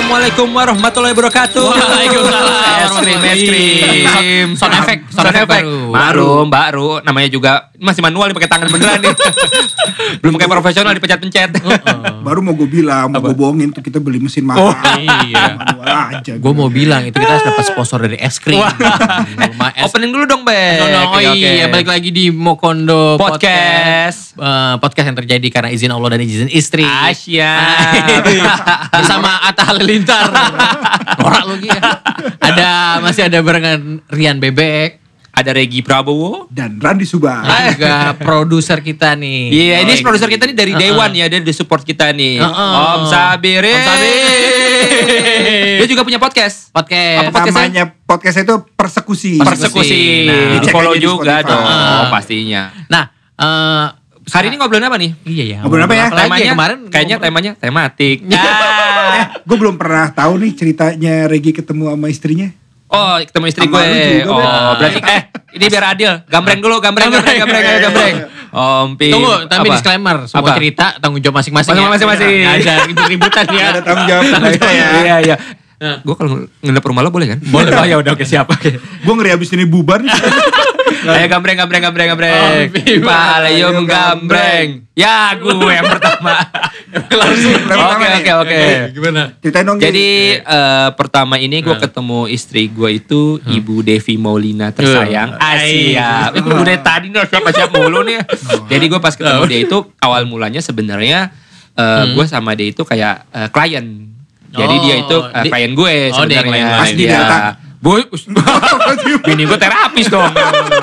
Assalamualaikum warahmatullahi wabarakatuh. Waalaikumsalam Es krim, es krim. Sound effect, sound Sound effect baru. Baru, baru. Namanya juga masih manual pakai tangan beneran nih. Belum kayak profesional dipencet-pencet. Baru mau gue bilang, mau gue bohongin tuh kita beli mesin mahal. iya. Manual aja. Gue mau bilang itu kita harus dapat sponsor dari es krim. Es Opening dulu dong, Be. No, no, oh iya, balik lagi di Mokondo Podcast. Eh, podcast yang terjadi karena izin Allah dan izin istri. Asia. Bersama Atta Halilintar. Norak lu ya. Ada masih ada barengan Rian Bebek Ada Regi Prabowo. Dan Randi Subah. dan juga produser kita nih. Iya, ini Oh, produser kita nih dari Day Uh-uh. One ya, dia di support kita nih. Uh-uh. Om Sabiri. Om Sabiri. Dia juga punya podcast. Podcast. Apa podcastnya? Namanya podcast itu persekusi. Persekusi. Nah, Di follow juga dong, Uh-uh. pastinya. Nah, eh Hari ini ngobrolin apa nih? Iya ya. Ngobrol apa ya? temanya kemarin kayaknya ngobrol- temanya tematik. Eh, gue belum pernah tahu nih ceritanya Regi ketemu sama istrinya. Oh, ketemu istri gue. juga, oh, berarti eh ini biar adil. Gambreng dulu, gambreng, gambreng, gambreng, ayo gambreng. Om Pim. Tunggu, tapi Apa? disclaimer, semua Apa? cerita tanggung jawab masing-masing. ya. Masing-masing. Nggak ada ribut-ributan ya. Ada tanggung jawab ya. Iya, iya. Gue kalau nginep rumah lo boleh kan? Boleh. Oh ya udah oke siap. Oke. Gue ngeri abis ini bubar nih. Ayo gambreng, gambreng, gambreng, gambreng. Om Pim. Paleyum Ayo, gambreng. Ya, gue yang pertama. Langsung. Oke, oke, oke. Gimana? Ceritain dong. Jadi eh, pertama ini gue ketemu istri gue itu Ibu Devi Maulina tersayang. Hmm. Asia. Itu udah tadi nih siapa siapa mulu nih. Jadi gue pas ketemu dia itu awal mulanya sebenarnya eh, gue sama dia itu kayak eh, klien. Jadi Oh, dia itu eh, di- klien gue Oh, dia sebenarnya. Pas di Iya. Bu, bini gue terapis dong.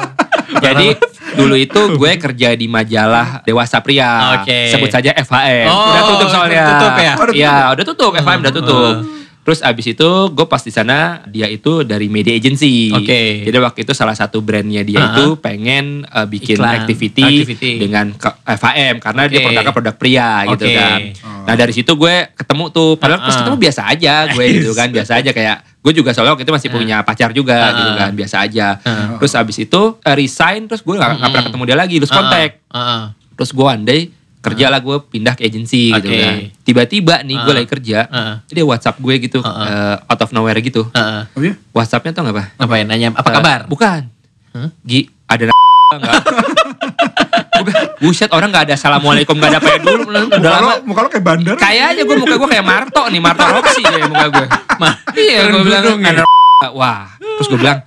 Jadi dulu itu gue kerja di majalah Dewasa Pria. Oke. Sebut saja FHM. Oh, udah tutup soalnya. tutup ya? Udah Iya, udah tutup. FHM udah tutup. Terus abis itu gue pas di sana dia itu dari media agency. Oke. Jadi waktu itu salah satu brandnya dia Uh-huh. itu pengen uh, bikin Iklan, activity, activity. dengan ke- FHM karena dia Oke. produknya produk pria gitu Oke. kan. Nah dari situ gue ketemu tuh, padahal pas Uh-uh. ketemu biasa aja gue gitu kan, biasa aja kayak gue juga soalnya waktu itu masih punya pacar juga Uh-uh. gitu kan, biasa aja. Uh-uh. Terus abis itu uh, resign, terus gue gak, nggak pernah ketemu dia lagi, terus kontak. Heeh. Terus gue one day kerja lah gue pindah ke agency gitu Oke. kan. Tiba-tiba nih gue Uh. lagi kerja, Uh. dia WhatsApp gue gitu, Uh-uh. uh, out of nowhere gitu. Heeh. Iya? WhatsAppnya tau gak apa? Ngapain nanya apa Eh, kabar? bukan. Hah? Gi, ada enggak? Buset orang gak ada assalamualaikum gak ada apa ya. Dulu udah Muka lama lo, muka lo kayak bandar. kayaknya gue muka gue kayak Marto nih Marto Roxy kayak muka gue iya gue bilang wah. Terus gue bilang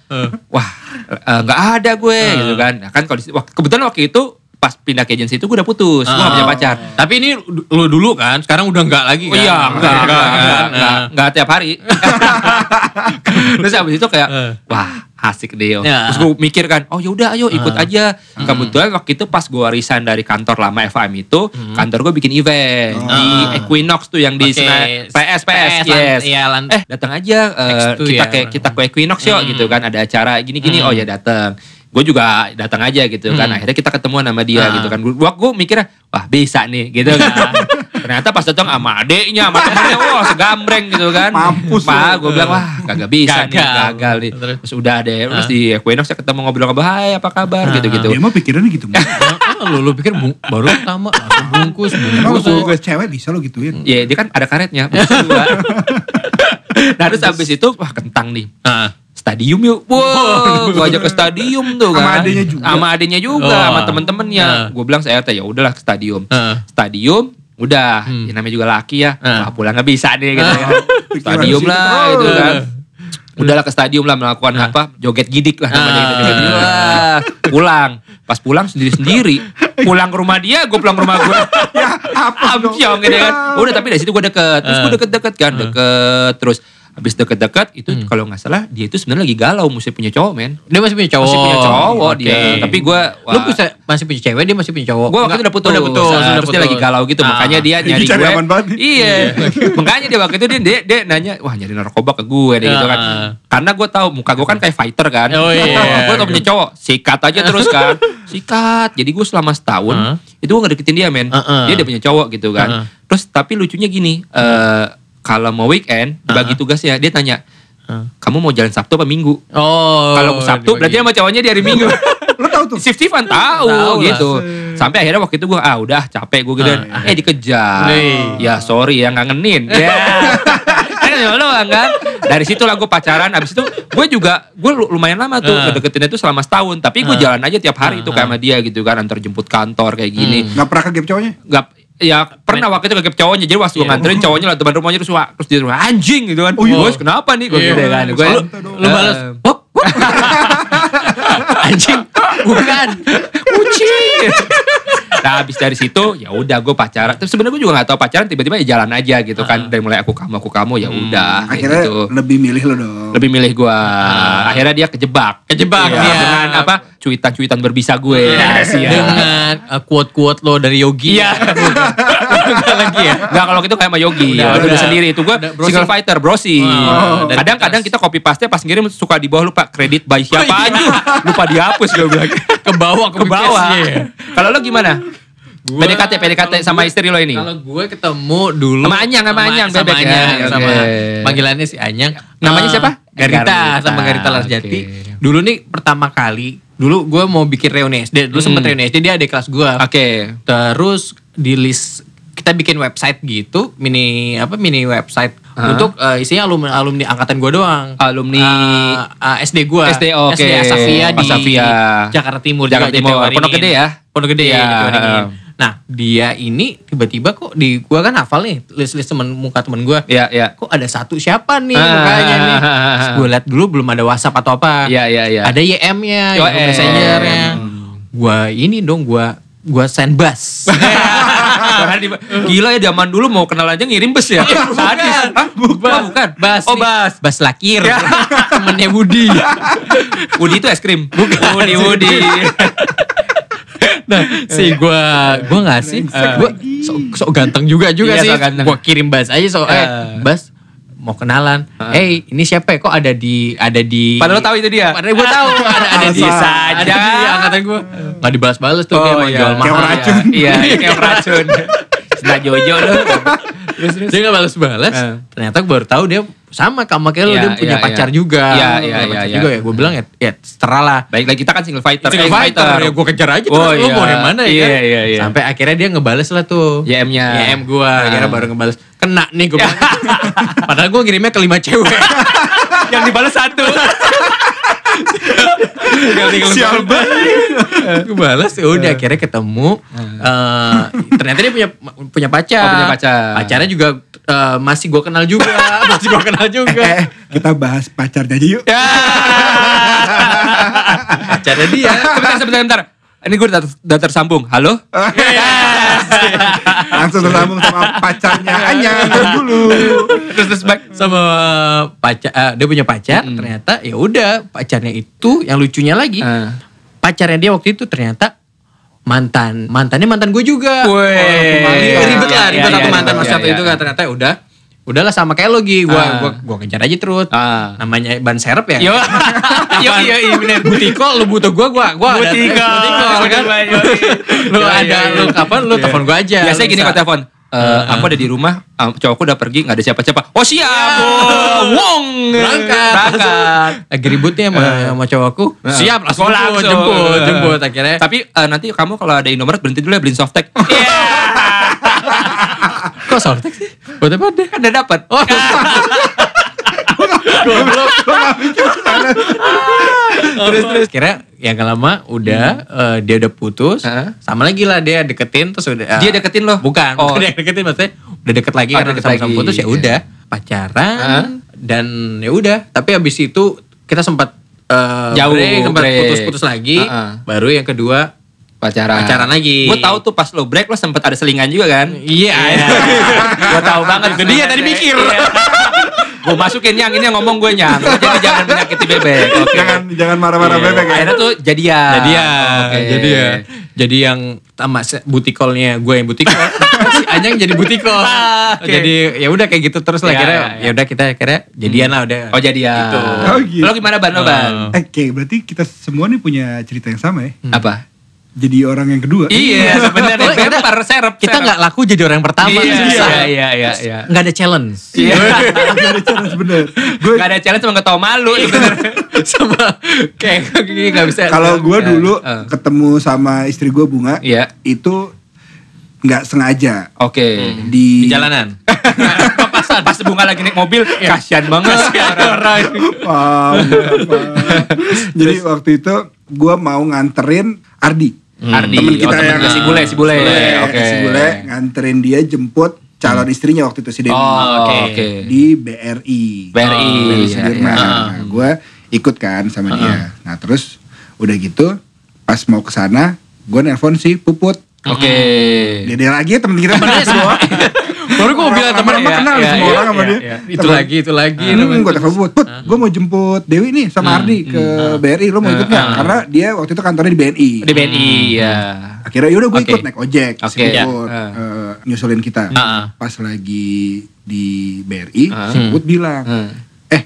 wah eh, nggak ada gue Eh. gitu kan. Nah, kan kalau di- wah, kebetulan waktu itu pas pindah ke agensi itu gue udah putus gue gak punya Oh. pacar Tapi ini lu dulu kan, sekarang udah enggak lagi Oh kan? iya, enggak, enggak, enggak, kan? enggak, enggak tiap hari. Terus abis itu kayak, Eh. wah asik deh. yo. Ya. Terus gue mikir kan, oh yaudah ayo ikut Eh. aja. Kebetulan waktu itu pas gue resign dari kantor lama FAM itu, kantor gue bikin event di Ah. Equinox tuh yang di PS, PS, PS, yes. iya, eh datang aja, eh, X2 kita ya. ke kita ke Equinox yuk Hmm. gitu kan, ada acara gini-gini, Hmm. oh ya datang. Gue juga datang aja gitu kan. Hmm. Akhirnya kita ketemuan sama dia Ah. gitu kan. Gue gue mikirnya, wah bisa nih gitu kan. Ternyata pas datang sama adeknya, sama temennya, wah segambreng gitu kan. Mampus Pak, gue bilang, wah kagak bisa nih, Gagal. gagal nih. Terus? Udah deh, terus di Equinox saya ketemu ngobrol-ngobrol, hai apa kabar Ah. gitu-gitu. Dia mah pikirannya gitu. Ah, lu, lu pikir baru pertama langsung bungkus, Emang bungkus. lu cewek bisa lo gituin. Ya dia kan ada karetnya, nah terus habis itu, wah kentang nih. Stadium yuk, wow, gua ajak ke stadium tuh Sama kan. adenya juga. Sama adenya juga, Oh. sama temen-temennya. Ah. Gue bilang saya teh ya udahlah ke stadium. Ah. Stadium, udah, Hmm. ya namanya juga laki ya. Ah. Wah pulang nggak bisa nih gitu Ah. kan. Stadium lah gitu kan. Udahlah ke stadium lah melakukan Ah. apa joget gidik lah namanya Ah. gitu. Joget gidik. Wah, pulang. Pas pulang sendiri-sendiri. Pulang ke rumah dia, gue pulang ke rumah gue. ya apa? Amsyong gitu kan. Udah tapi dari situ gue deket. Terus gue deket-deket kan. Deket. Terus habis deket-deket itu Hmm. kalau nggak salah dia itu sebenarnya lagi galau mesti punya cowok men. Dia masih punya cowok. Masih punya cowok Oke. dia. Tapi gue Lu bisa masih punya cewek, dia masih punya cowok. Gue waktu itu udah putus, Udah putus, Nah, udah terus dia putus. lagi galau gitu, Ah. makanya dia Ini nyari gue. nih. Iya, makanya dia waktu itu dia, dia, dia nanya, wah nyari narkoba ke gue deh gitu kan. Ah. Karena gue tahu muka gue kan kayak fighter kan. Oh, iya. gue tau punya cowok, sikat aja terus kan, sikat. Jadi gue selama setahun Ah. itu gue gak deketin dia men. Ah, ah. Dia udah punya cowok gitu kan. Ah. Terus tapi lucunya gini, eh kalau mau weekend dibagi Ah. tugasnya dia tanya, Ah. kamu mau jalan Sabtu apa Minggu? Oh. Kalau Sabtu berarti sama cowoknya di hari Minggu. Lo tau tuh? Shift shiftan tahu Tahu lah. gitu. Sampai akhirnya waktu itu gue ah udah capek gue gitu. Ah. eh dikejar. Nih. Ya sorry ya ngangenin. Ya. Kan doang kan. Dari situ lah gue pacaran. Abis itu gue juga gue lumayan lama tuh Ah. ngedeketin itu selama setahun. Tapi gue jalan aja tiap hari Ah, itu kayak sama dia gitu kan. Antar jemput kantor kayak gini. Hmm. Nggak pernah ke gap cowoknya? Gak ya pernah waktu itu kegep cowoknya jadi waktu gue Iya. nganterin cowoknya lah depan rumahnya terus wah, terus dia bilang, anjing gitu kan Oh, iya. bos kenapa nih gue Iya. gitu kan gue Lu, lu balas, "Wop, wop." Anjing, bukan. kucing nah habis dari situ ya udah gue pacaran terus sebenarnya gue juga nggak tahu pacaran tiba-tiba ya jalan aja gitu kan dari mulai aku kamu aku kamu ya udah kayak Akhirnya gitu lebih milih lo dong. lebih milih gue akhirnya dia kejebak Kejebak Iya, dia. dengan apa cuitan-cuitan berbisa gue Iya, Sia. Dengan uh, quote-quote lo dari Yogi. Iya. Bukan lagi ya. Nggak kalau gitu kayak sama Yogi Udah, Udah, udah. sendiri itu gue single fighter browsing Oh, dari Kadang-kadang kertas. kita copy paste pas ngirim suka di bawah lupa kredit by siapa Oh, iya. aja Lupa dihapus gue bilang Ke bawah, Ke bawah Iya. Kalau lo gimana? Gua- PDKT PDKT sama gua- istri lo ini Kalau gue ketemu dulu Sama Anyang, sama Anyang, sama bebek ya. Anyang, sama panggilannya si Anyang. Namanya Eh, siapa? Garita, Garita, sama Garita Larjati. oke. Dulu nih pertama kali, dulu gue mau bikin reuni SD, dulu sempet Hmm. reuni SD dia ada kelas gue. Oke Terus di list kita bikin website gitu, mini apa mini website Hah? untuk eh, isinya alumni alumni angkatan gue doang. Alumni Eh, eh, SD gue. SD, oke. SD Asafia di Asafia. Jakarta Timur Jakarta Timur. Pondok Gede ya? Pondok Gede Iya. Jatiwaringin. Nah, dia ini tiba-tiba kok di gua kan hafal nih list-list temen muka temen gua. Iya iya Kok ada satu siapa nih Ah. mukanya nih? Terus gue liat dulu belum ada WhatsApp atau apa. Iya iya iya Ada YM-nya, YM. YM Messenger-nya. Gua ini dong gua gua send bus. Gila ya zaman dulu mau kenal aja ngirim bus ya Sadis Hah? bukan. Oh, bukan Bas. Oh bas Bas Lakir. Ya. Temennya Budi. Woody itu es krim Bukan Woody Woody Nah, si gua gua ngasih, gua sok, sok ganteng juga juga Iya, sih. ganteng. Gua kirim Bas aja so, eh Eh. Bas mau kenalan. Ah. Eh, ini siapa ya? Kok ada di ada di Padahal lo tahu itu dia Padahal gue tahu ada ada di Bisa ada di angkatan gue. Enggak dibalas-balas tuh Oh mau iya jual Kayak mahal. racun. Iya kayak racun Sudah Jojo lo Terus terus Dia nggak balas-balas. Eh. Ternyata gue baru tahu dia sama sama kayak lo Iya, dia punya iya, pacar iya. juga. Iya, iya, iya, iya. juga ya. Gue bilang ya, ya setara lah. Baik lagi kita kan single fighter Single eh, fighter, ya gue kejar aja terus Oh, iya. mau yang mana ya Iya, kan? iya, iya. Sampai akhirnya dia ngebales lah tuh YM-nya. YM gue Ah. akhirnya baru ngebales Kena nih gue bilang Padahal gue ngirimnya ke lima cewek Yang dibalas satu Sial banget. Gue balas ya udah akhirnya ketemu. Eh, Ternyata dia punya punya pacar. Oh, punya pacar. Pacarnya juga eh, masih gue kenal juga. Masih gue kenal juga. Eh, kita bahas pacarnya aja yuk. Ya. Pacarnya dia. Sebentar sebentar sebentar. Ini gue udah, udah tersambung. Halo Langsung tersambung sama pacarnya Anyang dulu. Terus terus baik sama pacar eh, dia punya pacar Mm-mm. ternyata ya udah pacarnya itu yang lucunya lagi Ah. pacarnya dia waktu itu ternyata mantan mantannya mantan gue juga Iya, ribet iya, lah ribet iya, satu iya, mantan iya, mas satu iya, itu iya. kan ternyata ya udah udahlah sama kayak lo Gi gua Ah. gua gua kejar aja terus Ah. namanya ban serep ya Yo Yo iya iya bener Butiko lu butuh gua gua gua ada Butiko. Butiko kan iya. Iya, ada iya, iya. lu kapan lu Iya. telepon gua aja Biasanya gini kok telepon Eh, Ah, aku ada di rumah, ah, cowokku udah pergi, nggak ada siapa-siapa. Oh siap, oh, wong, berangkat berangkat. lagi ributnya sama, sama cowokku Nah. siap langsung Oh, jemput langsung. jemput jemput akhirnya Tapi eh, nanti kamu kalau ada Indomaret berhenti dulu ya beliin softtek. Iya, kok sortek sih buat apa deh kan udah dapat. oh terus terus kira yang gak lama udah eh, dia udah putus Hah? sama lagi lah dia deketin terus udah Dia deketin lo? bukan Oh. dia deketin maksudnya udah deket lagi Oh, karena deket sama-sama lagi. putus ya udah pacaran Hah? dan ya udah tapi habis itu kita sempat eh, Jauh, break, sempat putus-putus lagi Heeh. baru yang kedua Pacaran. Pacaran lagi. Gue tahu tuh pas lo break lo sempet ada selingan juga kan? iya gue tahu banget Itu dia tadi mikir. gue masukin yang ini yang ngomong gue nyang. Jadi jangan menyakiti bebek. Oke. Jangan jangan marah-marah Iya. bebek ya. Akhirnya tuh jadian. jadi ya Oke. jadi ya jadi yang sama butikolnya gue yang butikol si Anyang jadi butikol Ah, oke. jadi ya udah kayak gitu terus lah Ya, kira ya, ya. ya udah kita kira jadian lah udah Oh jadian. Gitu. Oh, gitu. Lo gimana ban lo ban? Eh, Oke, berarti kita semua nih punya cerita yang sama ya. Apa? Jadi orang yang kedua. Iya sebenarnya Oh, kita- serep. kita nggak laku jadi orang pertama Iya, susah iya iya iya iya. nggak ada challenge Iya. Gak ada challenge bener. Gue Gak ada challenge cuma gak tau malu sebenarnya. sama kayak kayak nggak bisa kalau gue Iya. dulu Eh. ketemu sama istri gue bunga, Iya. itu nggak sengaja Oke. di, di jalanan papasan pas bunga lagi naik mobil, kasihan banget sih orang. Paham. Jadi waktu itu gue mau nganterin Ardi. Ardi, Temen oh, kita temen yang si bule, si bule. Oke. Si bule nganterin dia jemput calon istrinya waktu itu si Dewi. Oh, Oke. oke. Di BRI. BRI, BRI iya, Sudirman. iya. Nah, gue ikut kan sama dia. Nah terus udah gitu pas mau ke sana gue nelpon si Puput. Oke. Dia, dia lagi temen kita Temennya semua. Baru gue bilang temen Lama-lama iya, kenal iya, semua iya, orang sama iya, dia. iya. Itu lagi, itu lagi. Hmm, gue telepon Put, Put, gue mau jemput Dewi nih sama Ardi ke BRI, lo mau ikut nggak? Karena dia waktu itu kantornya di BNI. Di BNI, ya. Akhirnya yaudah gue ikut naik ojek, Oke. Ya. eh, nyusulin kita. Pas lagi di BRI, si Put bilang, Hmm. eh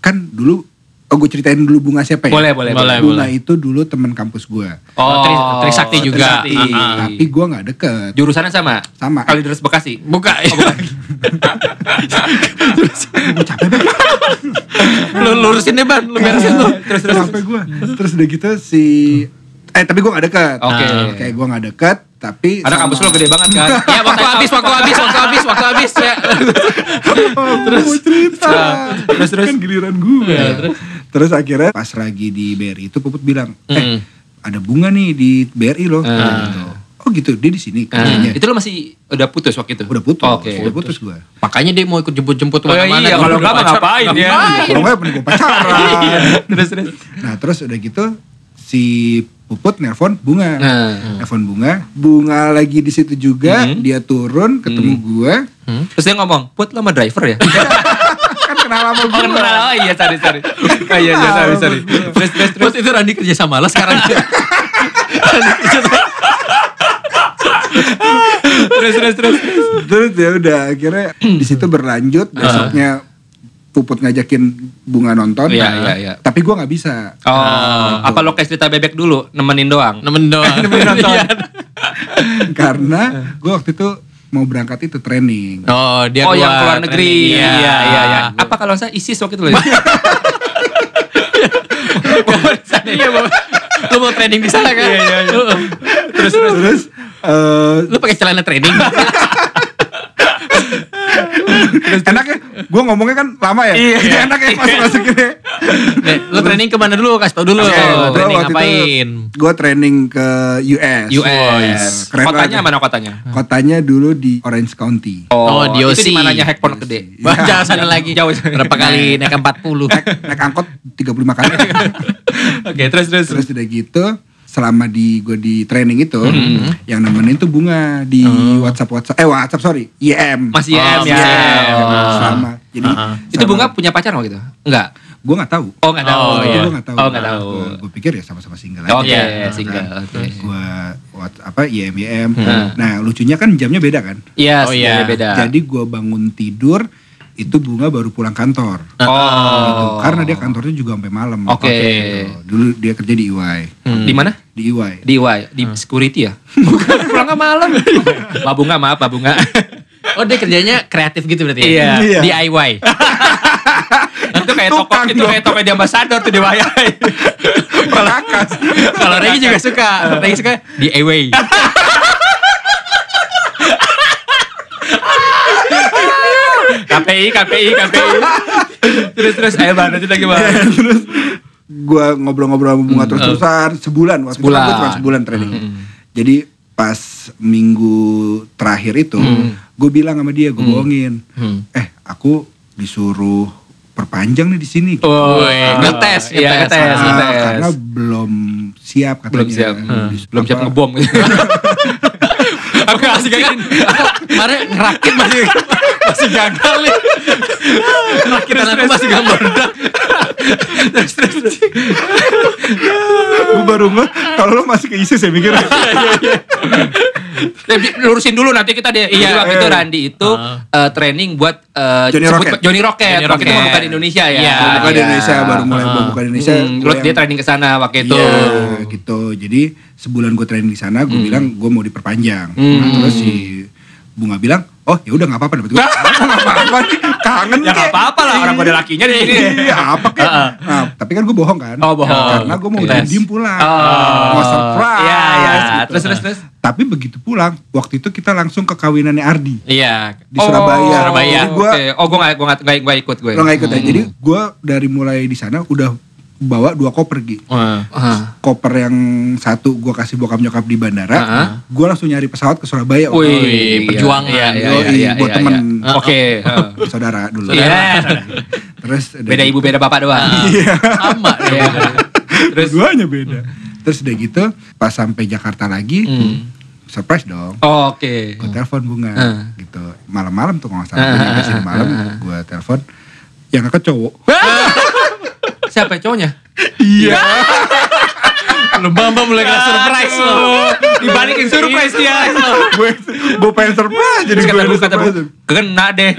kan dulu, oh gue ceritain dulu bunga siapa ya? Boleh, boleh, Boleh. Bunga itu dulu teman kampus gue, Oh, Tri- Trisakti juga. Trisakti. Ah, ah. tapi gue nggak deket. Jurusannya sama? Sama. Kalideres Bekasi. Buka. Gue capek banget. lu lurusin deh ban, lu beresin tuh. terus terus capek gue. Terus udah gitu si, eh tapi gue nggak deket. Oke. Oke, gue nggak deket, tapi Ada sama- kampus lo gede banget kan? Ya waktu habis, waktu habis, waktu habis, waktu habis. Ya. terus mau cerita terus terus kan giliran gue terus. akhirnya pas lagi di BRI itu Puput bilang eh Mm. ada bunga nih di BRI loh gitu. oh gitu dia di sini Nah, kerjanya itu lo masih udah putus waktu itu? udah putus Oke. udah putus gue Makanya dia mau ikut jemput-jemput Oh ke mana-mana. iya, kalau enggak pacar. ngapain ya? kalau nggak mending gue pacaran Terus terus. nah terus udah gitu si Puput nelpon bunga Nah. nelpon bunga bunga lagi di situ juga Mhm. dia turun ketemu gue Terus dia ngomong, Put lo sama driver ya? kan kenal sama Oh, gue kenal. Oh iya, sorry, sorry. Oh iya, iya, sorry, sorry. Terus, terus, terus. Terus itu Randy kerja sama lo sekarang. Terus, terus, terus. terus ya udah akhirnya di situ berlanjut besoknya Puput ngajakin bunga nonton Iya, iya, iya. tapi gua nggak bisa Oh, apa lo kayak cerita bebek dulu, nemenin doang? Nemen doang. Iya. karena gua waktu itu mau berangkat itu training Oh, dia oh, yang keluar negeri. training. Iya, iya, iya. Apa kalau saya ISIS waktu itu loh? Iya, Bang. Lu mau training di sana kan? Iya, iya, terus terus terus eh, Lu pakai celana training. Enaknya gua ngomongnya kan lama ya Iya. jadi enak ya masuk masukinnya Nih, lu training ke mana dulu? Kasih tau dulu. Oke, gua training waktu itu ngapain? gua training ke US US. Keren Kotanya mana kotanya? kotanya dulu di Orange County Oh, di Itu OC. di mananya Hack Pondok Gede. Wah, jangan sana lagi. Jauh. Berapa kali naik 40? naik, naik angkot 35 kali Oke, terus, terus. terus udah gitu selama di gue di training itu Mm-hmm. yang nemenin tuh bunga di WhatsApp WhatsApp eh WhatsApp sorry IM Masih Oh, IM ya. masih IM. Oh. selama jadi Itu bunga punya pacar nggak gitu? Enggak. gue nggak tahu Oh, enggak tahu. Oh, itu iya. gue nggak tahu Oh, nggak tahu. gue pikir ya sama-sama single Oke, aja single. Oke. gue apa IM IM Hmm. nah lucunya kan jamnya beda kan Iya, Oh, iya. beda. jadi gue bangun tidur itu bunga baru pulang kantor oh. gitu. karena dia kantornya juga sampai malam Oke. Gitu. dulu dia kerja di EY Di mana? di EY Di Y, di security ya? Bukan, pulangnya malam. Mbak Bunga, maaf Mbak Bunga. Oh, dia kerjanya kreatif gitu berarti Iya. ya? Iya. DIY. itu kayak toko, Tukang itu dong. kayak toko di ambasador tuh di Wayai. Pelakas. Kalau Regi juga suka. Regi suka DIY. KPI, KPI, KPI. terus terus ayo Bang, lanjut lagi Bang. terus gua ngobrol-ngobrol sama bunga terus-terusan sebulan waktu itu Sebulan. kan gua cuma sebulan training jadi pas minggu terakhir itu gue bilang sama dia gue bohongin eh aku disuruh perpanjang nih di sini Oh, ngetes, Iya, ngetes. ngetes, Ah, ngetes. karena belum siap katanya belum siap. Dis- Belum siap ngebom gitu. Aku masih gagal. Kemarin ngerakit masih masih gagal nih. Rakitan aku masih gak meledak. gue baru nggak kalau lo masih ke ISIS ya mikir Eh, di- lurusin dulu nanti kita deh. Iya, waktu itu Randi itu eh, training buat eh, Johnny sebut- Rocket. Johnny Rocket. Johnny Waktu itu Rocket. bukan di Indonesia ya. Iya. bukan di Iya. Indonesia baru mulai Ah. bukan di Indonesia Hmm, terus dia training ke sana waktu itu. Iya gitu. Jadi sebulan gue training di sana, gue bilang gue mau diperpanjang. Hmm. Nah, terus si Bunga bilang, oh ya udah nggak apa-apa dapet gue nggak apa-apa nih kangen Ya nggak apa-apa lah, orang gua ada lakinya di sini. iya apa kek nah, tapi kan gue bohong kan Oh, bohong. karena gue mau Yes. diem pulang Oh. mau surprise Iya, iya. gitu. Terus, terus, terus. tapi begitu pulang waktu itu kita langsung ke kawinannya Ardi Iya. di Surabaya Surabaya. jadi gue Oke. Oh, gue gak, gua gak, gak, gak ikut gue. lo nggak ikut ya jadi gue dari mulai di sana udah bawa dua koper Gi. Wah. Ah. koper yang satu gue kasih bokap nyokap di bandara Ah. gue langsung nyari pesawat ke Surabaya Wih. Wih, perjuangan. Iya, iya, iya, iya, buat iya, temen. iya. Oke. heeh. saudara dulu Iya. terus udah Beda gitu. ibu, beda bapak doang. Sama. Iya. terus duanya beda terus udah gitu pas sampai Jakarta lagi Hmm. surprise dong Oh, Oke. gue telepon bunga Ah. gitu malam-malam tuh kalau nggak salah Ah, ah, sini ah, malam ah, ah. gue telepon yang kakak cowok Siapa cowoknya? iya Lu bamba mulai kena surprise lo. Dibalikin surprise dia. gue gue pengen surprise jadi gue kata kata kena deh.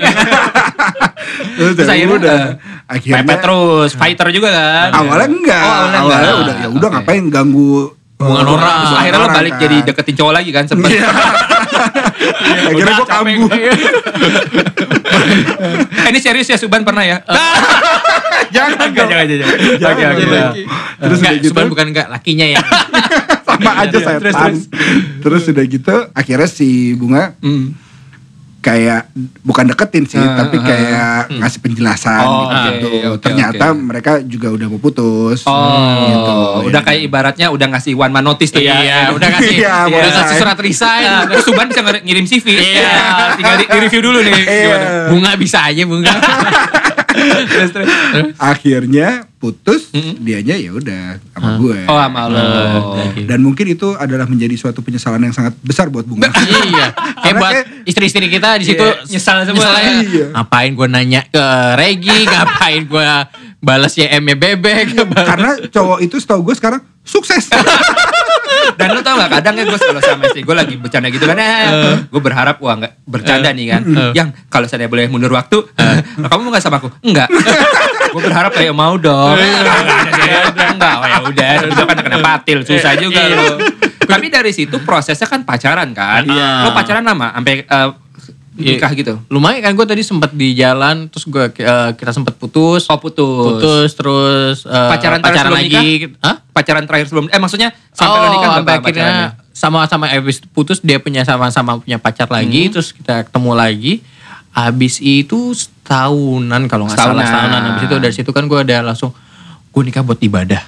terus, akhirnya udah udah. akhirnya Pepet terus, fighter juga kan. awalnya enggak Oh, awalnya awalnya enggak. udah ya udah ngapain ganggu Hubungan eh, orang. Akhirnya lo balik kan. jadi deketin cowok lagi kan sempet. Iya. akhirnya gue kambuh Eh, ini serius ya Suban pernah ya? jangan Enggak, dong. jangan, jangan. Jangan, Oke, oke. jangan. terus Enggak, udah gitu Suban bukan enggak lakinya ya. sama aja Iya, setan terus, terus, terus. udah gitu akhirnya si bunga Hmm. Kayak bukan deketin sih Ah, tapi ah, kayak ngasih penjelasan Oh, gitu, gitu. oke, ternyata oke. mereka juga udah mau putus Oh, gitu udah ya. kayak ibaratnya udah ngasih one man notice tuh ya. Iya, udah kasih. Iya, udah boleh. kasih surat resign. Nah, terus Suban bisa ngir- ngirim CV. Iya. tinggal di, di review dulu nih. Iya. Gimana? Bunga bisa aja bunga. Terus, terus. akhirnya putus Mm-mm. dianya ya udah sama gue Oh, sama lo. dan mungkin itu adalah menjadi suatu penyesalan yang sangat besar buat bunga iya. Kayak buat istri-istri kita di situ Iya, nyesal semua. nyesalnya, Iya. Ngapain gue nanya ke Regi, ngapain gue balas YM-nya bebek. karena cowok itu setahu gue sekarang sukses Dan lo tau gak kadang ya gue kalau sama istri gue lagi bercanda gitu kan eh, Gue berharap wah gak bercanda nih kan Yang kalau saya boleh mundur waktu Kamu mau gak sama aku? Enggak Gue berharap kayak mau dong Enggak Oh ya udah Itu kan kena patil Susah juga Iya. lo Tapi dari situ prosesnya kan pacaran kan Iya. Lo pacaran lama Sampai eh, nikah gitu Lumayan kan gue tadi sempat di jalan terus gue eh, kita sempat putus. Oh putus Putus terus eh, Pacaran pacaran lagi. Hah? Pacaran terakhir sebelum Eh maksudnya Sampai lo oh, nikah sampai akhirnya sama-sama habis putus dia punya sama-sama punya pacar lagi Hmm. terus kita ketemu lagi habis itu setahunan kalau nggak salah Setahunan. setahunan habis itu dari situ kan gue ada langsung gue nikah buat ibadah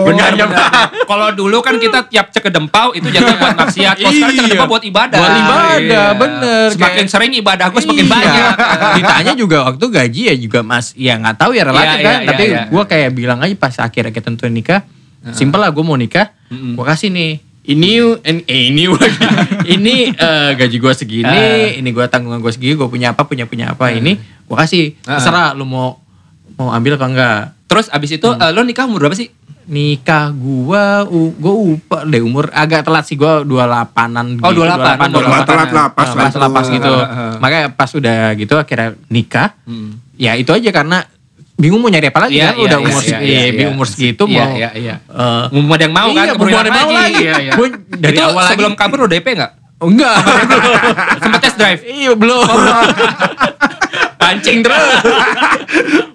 Benar, benar. Kalau dulu kan kita tiap cek ke dempau itu jatuh buat maksiat. Kalau sekarang cek ke Iya. dempau buat ibadah. Buat ibadah, Iya. bener. Semakin Kayak- sering ibadah gue semakin Iya. banyak. Ditanya juga waktu gaji ya juga mas, ya nggak tahu ya relatif Iya, kan. iya, Tapi iya, iya. gue kayak bilang aja pas akhirnya kita tentuin nikah, simpel lah gue mau nikah, gue kasih nih. Ini, ini, eh, ini, lagi. ini eh, gaji gue segini, Ah. ini gue tanggungan gue segini, gue punya apa, punya punya apa, ini gue kasih. Ah. Terserah lu mau mau ambil apa enggak. Terus abis itu Hmm. eh, lo nikah umur berapa sih? Nikah gua, u, gua lupa deh umur agak telat sih gua 28-an Oh, 28, 28. Telat lah, pas Nah, lah pas itu. lah, pas gitu. Ah, ah, ah. Makanya pas udah gitu akhirnya nikah. Hmm. Ya itu aja karena bingung mau nyari apa lagi Iya, kan iya, udah iya, umur segi- iya, iya, iya. umur segitu Iya, mau iya, iya. eh, Mumpung ada yang mau kan? Iya, keburu mumpung ada yang lagi. mau lagi. Iya, iya. Dari itu awal sebelum lagi. kabur lo DP gak? Oh, enggak. Sempet test drive? iya belum. Pancing terus.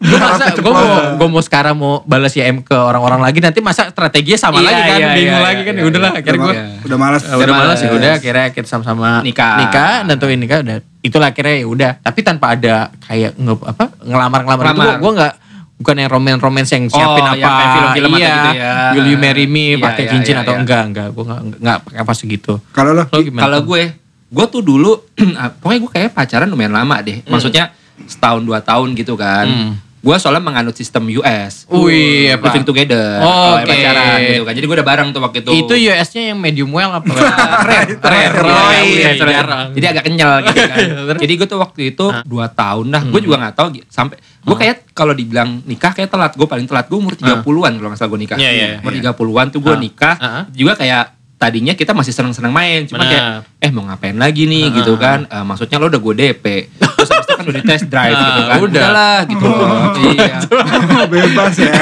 gue masa gue mau gue mau sekarang mau balas YM ke orang-orang lagi nanti masa strateginya sama Iya, lagi kan iya, bingung iya, lagi kan iya, ya udahlah iya. akhirnya gue udah malas Uh, udah malas ya udah akhirnya kita sama-sama Nikah. nikah dan tuh nikah udah itulah akhirnya ya udah tapi tanpa ada kayak nge, apa ngelamar ngelamar itu gue nggak bukan yang roman romance yang siapin Oh, apa kayak film-film atau iya gitu ya. will you marry me Iya, pakai iya, cincin iya, atau iya. enggak enggak gue nggak nggak pakai apa segitu kalau lo Kalau gue, gue tuh dulu, pokoknya gue kayak pacaran lumayan lama deh. Maksudnya setahun dua tahun gitu kan. Hmm. Gue soalnya menganut sistem US. Wih, apa? Living together. Oh, oke. pacaran gitu kan. Jadi gue udah bareng tuh waktu itu. itu US-nya yang medium well apa rare, rare, Rare, rare. Jadi agak kenyal gitu kan. Jadi gue tuh waktu itu dua tahun lah. Gue juga nggak tahu sampai gue kayak kalau dibilang nikah kayak telat. Gue paling telat gue umur 30-an kalau nggak salah gue nikah. Iya, iya, umur iya. 30-an tuh gue Ah. nikah. Ah. Juga kayak tadinya kita masih seneng-seneng main, cuma kayak eh mau ngapain lagi nih Ah. gitu kan. Eh, maksudnya lo udah gue DP. Terus habis itu kan udah di test drive Ah, gitu kan. udah. Udahlah gitu loh. Iya. bebas ya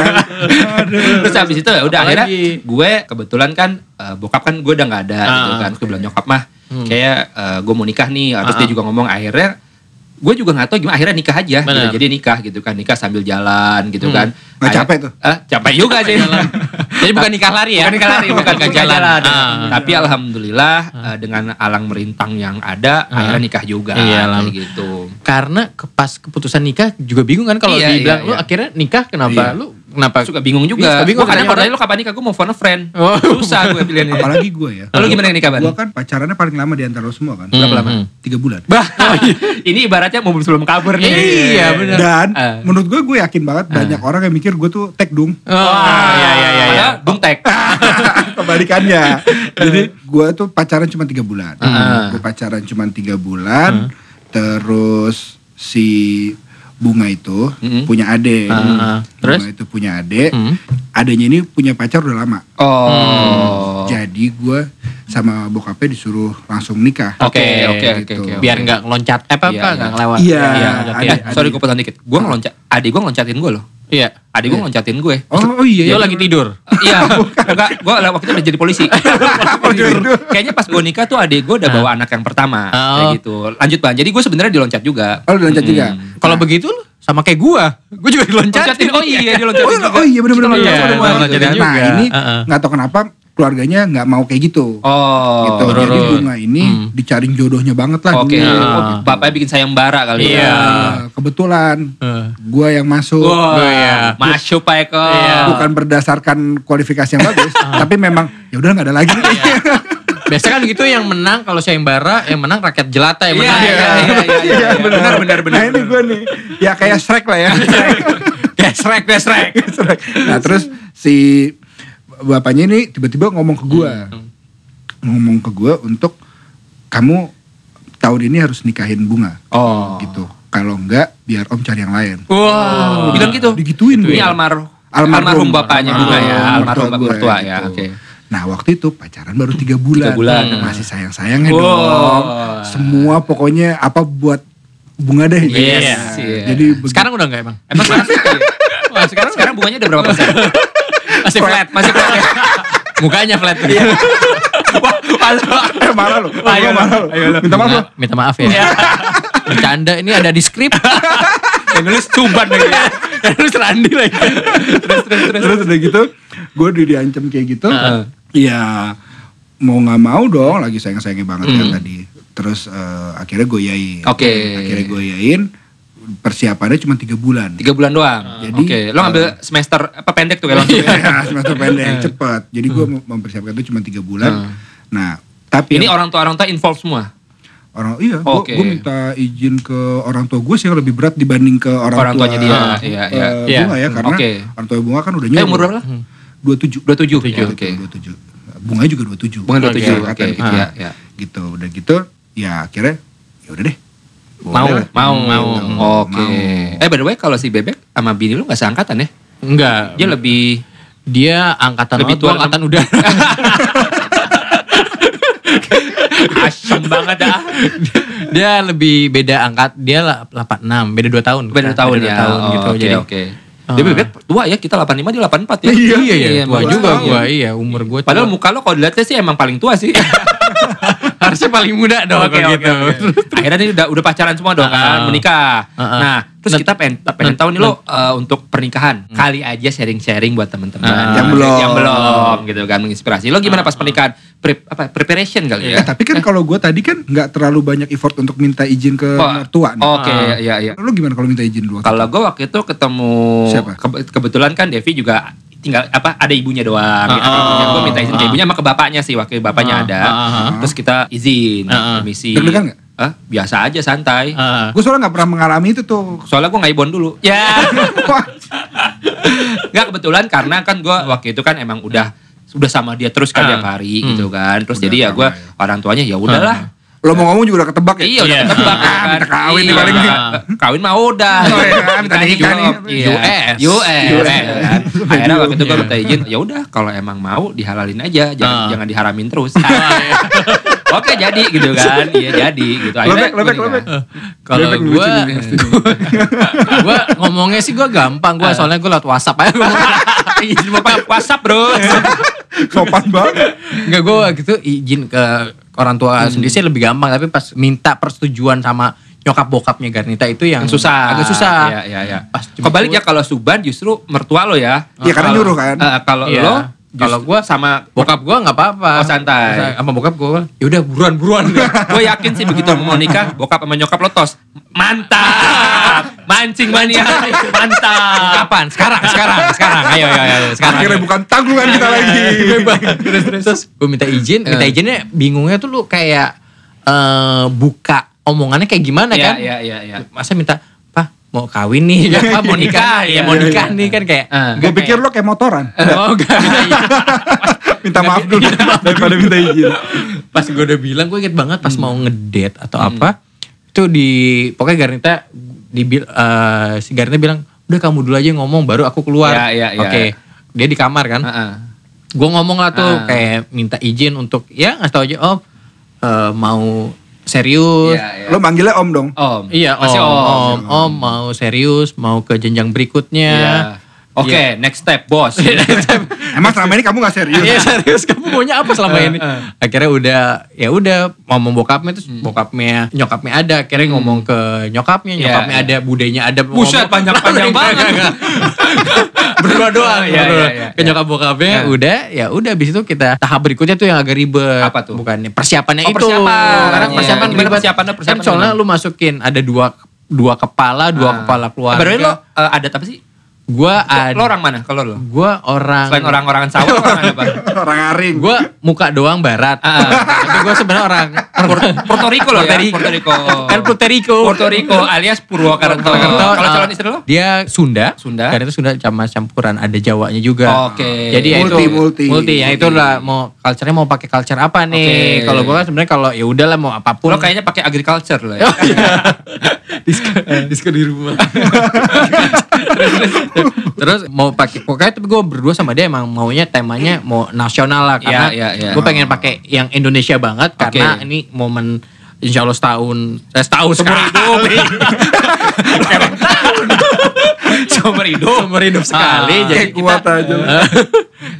Terus habis itu ya udah akhirnya gue kebetulan kan eh, bokap kan gue udah nggak ada gitu Ah. kan. Terus gue bilang nyokap mah kayak gue mau nikah nih terus Ah. dia juga ngomong akhirnya gue juga nggak tahu gimana akhirnya nikah aja gitu. Jadi nikah gitu kan nikah sambil jalan gitu Hmm. kan Nggak capek tuh? Ah, capek juga sih Jadi bukan nikah lari ya? bukan nikah lari bukan nikah nikah jalan. jalan, Ah. tapi alhamdulillah eh, dengan alang merintang yang ada Ah. akhirnya nikah juga Iya, kayak Lam. gitu Karena ke pas keputusan nikah juga bingung kan kalau Iya, dibilang iya, lu iya. akhirnya nikah kenapa? Iya. Lu kenapa? suka bingung juga Iya, suka bingung Gua kadang kalau lu kapan nikah gue mau phone a friend Oh. susah gue pilihannya Apalagi gue ya. Lalu gimana nikah Ban? Gue kan pacarannya paling lama di antara lo semua kan. Hmm, Berapa lama? hmm. Tiga bulan. Bah, ini ibaratnya mau sebelum kabur nih. Iya, bener. Dan Ah. menurut gue gue yakin banget banyak orang yang mikir gue tuh tekdung. Oh, iya iya iya. iya. Padahal Bung Tek. Kebalikannya. Jadi gue tuh pacaran cuma tiga bulan. Ah. Gue pacaran cuma tiga bulan. Terus si bunga itu Mm-mm. punya adik. Ah, ah. Terus? Bunga itu punya adik. Hmm. Adanya ini punya pacar udah lama. Oh. Jadi gue sama bokapnya disuruh langsung nikah. Oke, oke, oke, Gitu. oke. Biar nggak ngeloncat eh apa Iya, apa iya. nggak ngelewat. Iya, Iya, ada- eh, sorry gue potong dikit. Gue ngeloncat, adik gue ngeloncatin gue loh. Iya. Adik gue ngeloncatin gue. Oh, oh iya. Lo iya. lagi tidur. Iya, enggak, gue waktu itu udah jadi polisi. Kayaknya pas gue nikah tuh adik gue udah bawa anak yang pertama, kayak Oh. gitu. Lanjut bang, jadi gue sebenarnya diloncat juga. Oh, udah loncat juga. Kalau begitu lu sama kayak gua. Gua juga diloncatin. Loncatin, oh iya dia Oh, oh iya bener-bener. Iya, bener, bener, bener. loncatin Nah juga. ini nggak tahu kenapa keluarganya nggak mau kayak gitu. Oh, gitu. bener, Jadi bunga ini Hmm. dicari jodohnya banget lah. Oke, dulu. oh, bapaknya bikin sayembara kali Iya. ya. Nah, kebetulan Heeh. gua yang masuk. Wah, Oh, iya. masuk Pak Eko. Iya. Bukan berdasarkan kualifikasi yang bagus, tapi memang ya udah nggak ada lagi. Biasa kan gitu yang menang kalau sayembara yang menang rakyat jelata yang Iya, menang. iya, iya, iya, iya, benar, benar, benar. Nah ini gue nih, ya kayak Shrek lah ya. Gesrek, gesrek. Shrek. nah terus si bapaknya ini tiba-tiba ngomong ke gua, Hmm. ngomong ke gua untuk kamu tahun ini harus nikahin bunga, Oh. gitu. Kalau enggak, biar om cari yang lain. Wow, bilang gitu. Digituin Ini gue. almarhum Almarhum. almarhum bapaknya juga ya, Almarhum mertua gue, mertua ya. gitu. Oke. Nah waktu itu pacaran baru tiga bulan, Tiga bulan. masih sayang-sayangnya Wow. dong. Semua pokoknya apa buat bunga deh. gitu. Yes, iya. Jadi Sekarang udah enggak emang? Emang sekarang sih? Wah, sekarang Sekarang bunganya udah berapa persen? masih flat. Masih flat ya? Mukanya flat. eh marah lu, Ayo Lu marah lu. Minta maaf lu. Minta, minta maaf ya. Bercanda ini ada di skrip. Yang nulis cuban lagi ya. Terus Randi lagi. terus terus terus terus udah gitu gue udah diancam kayak gitu Heeh. Ya mau nggak mau dong lagi sayang sayangnya banget kan tadi terus eh, akhirnya gue yain Oke. akhirnya gue yain persiapannya cuma tiga bulan Tiga bulan doang. Jadi, Oke, lo ngambil semester apa pendek tuh kayak langsung. ya, semester pendek cepet jadi gue mempersiapkan itu cuma tiga bulan nah tapi Ini orang tua orang tua involve semua. orang iya gue Oke. minta izin ke orang tua gue sih yang lebih berat dibanding ke orang, Orang tua tuanya dia, eh, iya, iya. Iya. bunga ya karena Oke. orang tua bunga kan udah Eh nyuruh umur berapa lah? dua tujuh Dua tujuh. Tujuh, Oke. dua tujuh bunga juga dua tujuh Bunga dua tujuh. Angkatan Oke. kita. Iya, iya. gitu udah gitu ya akhirnya ya udah deh Boleh Mau. lah. Mau. Mau. Oke. Mau. Eh by the way kalau si Bebek sama Bini lu gak seangkatan ya? Enggak. Dia lebih Dia angkatan Lebih tua angkatan udara. asem banget dah. dia lebih beda angkat. Dia lah 86, beda 2 tahun. Beda kita. tahun Beda ya. tahun Oh, gitu. Oke Jadi oke. Dia Bebek tua ya, kita 85 dia 84 ya. Iya, iya, iya, tua bagus juga gua. Iya, umur gua tua. Padahal muka lo kalau dilihatnya sih emang paling tua sih. harusnya paling muda dong Oke kalau oke. gitu. oke. Akhirnya nih udah udah pacaran semua dong kan, Ah. menikah. Ah, ah. Nah, terus Nah, kita pengen pengen nah, tahu nih lo uh, untuk pernikahan. Kali aja sharing-sharing buat teman-teman Ah. Yang belum. Yang belum gitu kan menginspirasi. Lo gimana pas pernikahan? Pre- apa preparation kali ya? Eh, tapi kan kalau gue tadi kan nggak terlalu banyak effort untuk minta izin ke Oh, mertua nih. Oke, Ah. iya iya. Lu gimana kalau minta izin dulu? Kalau gue waktu itu ketemu Siapa? kebe- kebetulan kan Devi juga tinggal apa ada ibunya doang. Ah, Ada ibunya. Gue minta izin ke ah. ibunya sama ke bapaknya sih waktu bapaknya Ah, ada. ah, ah. Terus kita izin, Ah, ah. permisi. Nggak? Hah? Biasa aja santai. Ah. Gue soalnya nggak pernah mengalami itu tuh. Soalnya gue nggak ibon dulu. Ya. Wah, Nggak kebetulan karena kan gue waktu itu kan emang udah udah sama dia terus kan Ah. tiap hari Hmm. gitu kan. Terus Udah jadi ya gue ya. orang tuanya ya udahlah. Lo mau ngomong juga udah ketebak ya? Iya udah Iya. ketebak ya Ah, kan. minta kawin nih Iya. paling nih. Kawin mah udah. Oh, iya kan, minta nikah nih. Iya. US. US. US. Akhirnya waktu itu gue Iya. minta izin, ya udah kalau emang mau dihalalin aja, jangan Ah. jangan diharamin terus. Oke jadi gitu kan, iya jadi gitu. Akhirnya gua nikah. lebek. Kalau nih, nih. gua ngomongnya sih gua gampang gua soalnya gua lewat WhatsApp aja Izin WhatsApp bro. Sopan banget. Enggak gua gitu izin ke orang tua Hmm. sendiri sih lebih gampang tapi pas minta persetujuan sama nyokap bokapnya Garnita itu yang susah. agak susah. Iya, iya, iya. Pas Kebalik ya kalau Suban justru mertua lo ya. Iya, karena Kalau- nyuruh kan. Eh, kalau Iya. lo Kalau gua sama bokap gua nggak apa-apa. Oh, santai. Sama bokap gua, ya udah buruan-buruan. gue yakin sih begitu mau nikah bokap sama nyokap lo tos mantap mancing mania mantap Kapan? Sekarang, sekarang, sekarang. Ayo, ayo, ayo. Sekarang. Akhirnya bukan tanggungan kita lagi. terus terus terus gue minta izin minta Eh. izinnya bingungnya tuh lu kayak eh buka omongannya kayak gimana Iya, kan iya, iya, iya. masa minta pak mau kawin nih ya pak mau nikah ya mau nikah nih kan kayak Eh. Gue pikir lo kayak motoran. oh enggak Minta maaf dulu daripada minta izin. pas gue udah bilang gue inget banget Hmm. pas mau ngedate atau apa itu di pokoknya Garnita di eh, si Garnita bilang udah kamu dulu aja yang ngomong baru aku keluar Ya, ya, ya. oke dia di kamar kan Heeh. gue ngomong lah tuh Ah. kayak minta izin untuk ya ngasih tau aja om eh, mau serius Iya, iya. Lo manggilnya om dong. om Iya masih om, om, om, om mau serius, mau ke jenjang berikutnya. Iya. Oke Iya. next step bos Emang selama ini kamu gak serius? Iya serius kamu maunya apa selama Eh, ini? eh. Akhirnya udah ya udah ngomong bokapnya terus bokapnya nyokapnya ada, akhirnya ngomong ke nyokapnya, Iya, nyokapnya iya. ada, budenya ada. Buset, panjang-panjang banget. Berdua doang, Iya, berdua. iya, iya, ke iya. nyokap bokapnya Iya. udah ya udah abis itu kita tahap berikutnya tuh yang agak ribet. Apa tuh? Bukannya persiapannya Oh, itu. persiapan. Karena persiapan Gimana ribet. persiapannya? Persiapan kan soalnya lu masukin ada dua dua kepala, dua Ah. kepala keluarga. berarti lo eh, adat apa sih Gua lo, ada. lo orang mana kalau lo Gua orang. selain orang-orangan sawah orang apa Orang aring. Gua muka doang barat. Ah. Tapi gua sebenarnya orang. Puerto Rico lo ya Puerto Rico Kan Puerto Rico. Puerto Rico alias Purwokerto Purwokerto, kalau ah, calon istri lo Dia Sunda. Sunda. Karena itu Sunda sama campuran ada Jawanya juga. Oke. Jadi ya Multi, itu multi. multi ya itu lah mau culture-nya mau pakai culture apa nih. Oke. Kalau gua kan sebenarnya kalau ya udahlah mau apa pun. lo kayaknya pakai agriculture lo ya Oh, iya. disko, disko di rumah. Terus mau pakai pokoknya tapi gue berdua sama dia emang maunya temanya mau nasional lah karena Iya, iya, iya. gue pengen pakai yang Indonesia banget karena Oke. ini momen Insya Allah setahun, eh, setahun Seumur sekali. hidup. Seumur hidup. Seumur hidup sekali. Ah. jadi kuat aja.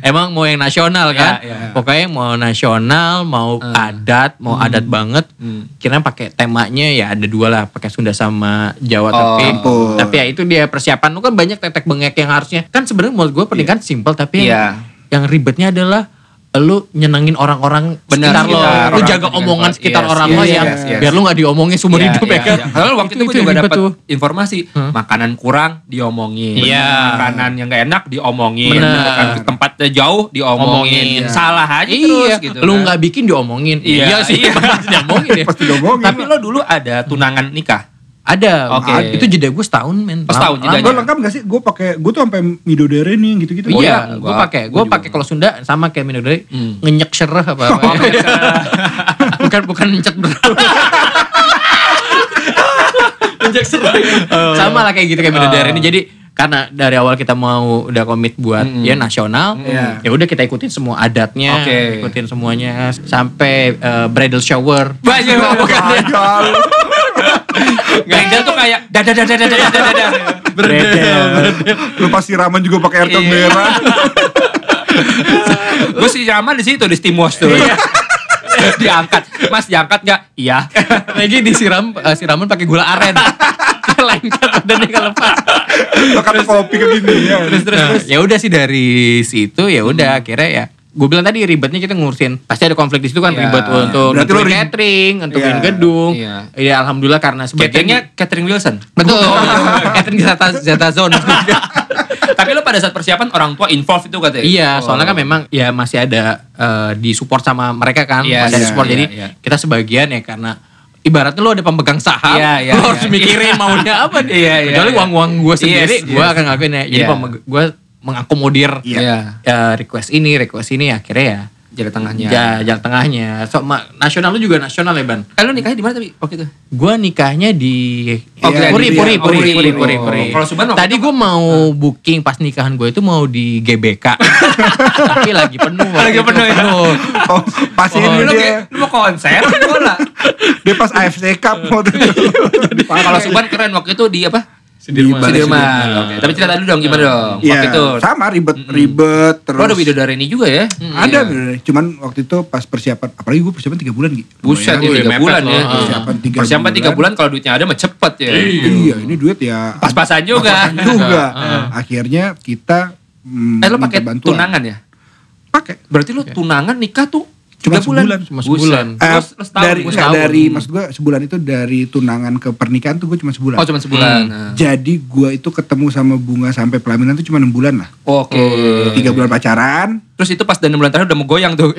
Emang mau yang nasional kan? Iya, iya. Pokoknya mau nasional, mau adat, mau adat banget. Hmm. Kira pakai temanya ya ada dua lah, pakai Sunda sama Jawa Oh, tapi ampun. tapi ya itu dia persiapan lu kan banyak tetek bengek yang harusnya kan sebenarnya menurut gue pernikahan simpel tapi Iya. yang, yang ribetnya adalah lu nyenengin orang-orang sekitar lo, lu jaga omongan sekitar yes, orang yes, lo yang yes, yes. biar lu nggak diomongin seumur Iya, hidup iya, ya kan. iya. Padahal waktu itu, gue Itu- juga itu dapat informasi Hmm. makanan kurang diomongin, Iya. makanan yang gak enak diomongin, Bener. Tempatnya jauh diomongin, Omongin. salah aja iya, terus gitu. lu kan. nggak bikin diomongin. Iya, sih, iya. pasti diomongin ya. Pasti diomongin. Tapi lo dulu ada tunangan nikah. Ada. Oke. Ah, Itu jeda gue setahun men. Oh, setahun jedanya. Lo lengkap gak sih? Gue pakai, gue tuh sampai midodere nih gitu-gitu. Oh, iya, iya, gue pakai. Gua Gue pakai kalau Sunda sama kayak minum dari Hmm. ngenyek sereh apa apa. bukan bukan mencet bro. Ngenyek sereh. Sama lah kayak gitu kayak Oh. ini. Jadi karena dari awal kita mau udah komit buat Mm-mm. ya nasional, Iya. ya udah kita ikutin semua adatnya, Oke. ikutin semuanya sampai eh, bridal shower. Banyak bukan ya. Bredel tuh kayak dada dada dada dada dada. Bredel. Lu pasti ramen juga pakai air Iya. merah. Gue sih nyaman di situ di stimos tuh. diangkat, Mas diangkat nggak? Iya. Lagi disiram eh, siraman pakai gula aren. Lengket badannya kalau lepas. Lo kata kopi ke gini ya. Terus terus Nah, terus. ya udah sih dari situ ya udah akhirnya ya gue bilang tadi ribetnya kita ngurusin pasti ada konflik di situ kan Iya. ribet untuk Berarti nentuin catering, nentuin Iya. gedung. Iya. Ya alhamdulillah karena sebagian Cateringnya Catherine Wilson. betul. catering Zeta Zeta Zone. Tapi lo pada saat persiapan orang tua involved itu katanya. iya, Oh. soalnya kan memang ya masih ada eh, di support sama mereka kan, Iya, masih ada iya, support iya, jadi iya. kita sebagian ya karena ibaratnya lo ada pemegang saham, Iya, iya, lo harus iya. mikirin maunya apa nih. Iya, iya, Kecuali iya. uang-uang gue sendiri, Yes, gue yes. akan ngelakuin ya. Jadi Iya. gue mengakomodir Iya. Iya. ya request ini, request ini akhirnya ya Jalan tengahnya. ya jalan tengahnya. So ma- nasional lu juga nasional ya ban. Eh lo nikahnya di mana tapi waktu itu? Gua nikahnya di Oh, Iya, Puri, di- Puri, Puri, Puri, Puri, Puri. Puri, Oh. Puri. Kalau waktu Tadi gue mau booking pas nikahan gue itu mau di GBK, tapi lagi penuh. Lagi penuh ya? Oh, pas Oh, ini dia, kayak lo mau konser bola. dia pas AFC Cup waktu itu. Kalau Suban keren waktu itu di apa? Sudirman. Balai Sudirman. Oke, tapi cerita dulu dong gimana dong? Iya, Waktu itu. sama ribet ribet terus. Oh, ada bidadari ini juga ya? Ada bener. Cuman waktu itu pas persiapan, apalagi gue persiapan tiga bulan gitu. Buset, ya, Wih, tiga mepet bulan loh. ya. Persiapan tiga Persiapan tiga bulan. bulan kalau duitnya ada mah cepet ya. Iya, ini duit ya Pas-pasan juga. pas-pasan juga. Akhirnya kita mm, Eh lo pakai tunangan ya? Pakai. Berarti lo tunangan nikah tuh Cuma tiga bulan. sebulan. Cuma sebulan. Eh, Terus, terus tahun, dari gua enggak, setahun. dari maksud gue sebulan itu dari tunangan ke pernikahan tuh gue cuma sebulan. Oh cuma sebulan. Nah. Jadi gue itu ketemu sama bunga sampai pelaminan tuh cuma enam bulan lah. Oke. Tiga bulan pacaran. Terus itu pas dan bulan terakhir udah mau goyang tuh.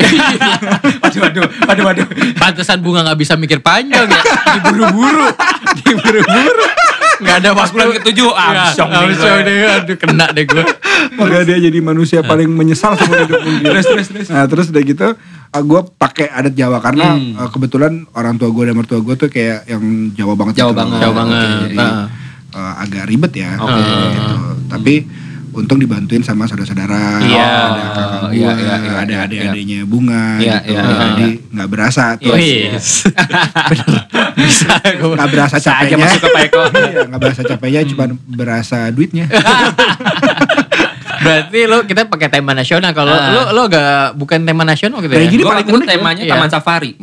waduh, waduh, waduh, waduh. Pantesan bunga nggak bisa mikir panjang ya. Diburu-buru. Diburu-buru. Nggak ada Pas waktu. bulan ketujuh, amsyong nih amsyong gue. deh. Aduh kena deh gue. Maka dia jadi manusia paling menyesal sama hidup mungkin. Terus, terus, terus. Nah terus udah gitu gue pakai adat Jawa karena Hmm. uh, kebetulan orang tua gue dan mertua gue tuh kayak yang Jawa banget Jawa gitu. banget. Jawa banget. Jadi, Nah. uh, agak ribet ya. Oke. Gitu. Tapi untung dibantuin sama saudara-saudara, Iya. ada kakak gue, iya, iya, iya, ada iya. adik-adiknya bunga, Iya, gitu. iya, iya, Jadi nggak berasa tuh. Yes. Bener. Bisa. Nggak berasa Bisa aja capeknya. masuk ke Pak Eko. Iya, nggak berasa capeknya, cuma berasa duitnya. Berarti lo kita pakai tema nasional. Kalau Ah. lo lo gak bukan tema nasional gitu Kayak ya? Gue paling unik ya. temanya Iya. Taman Safari.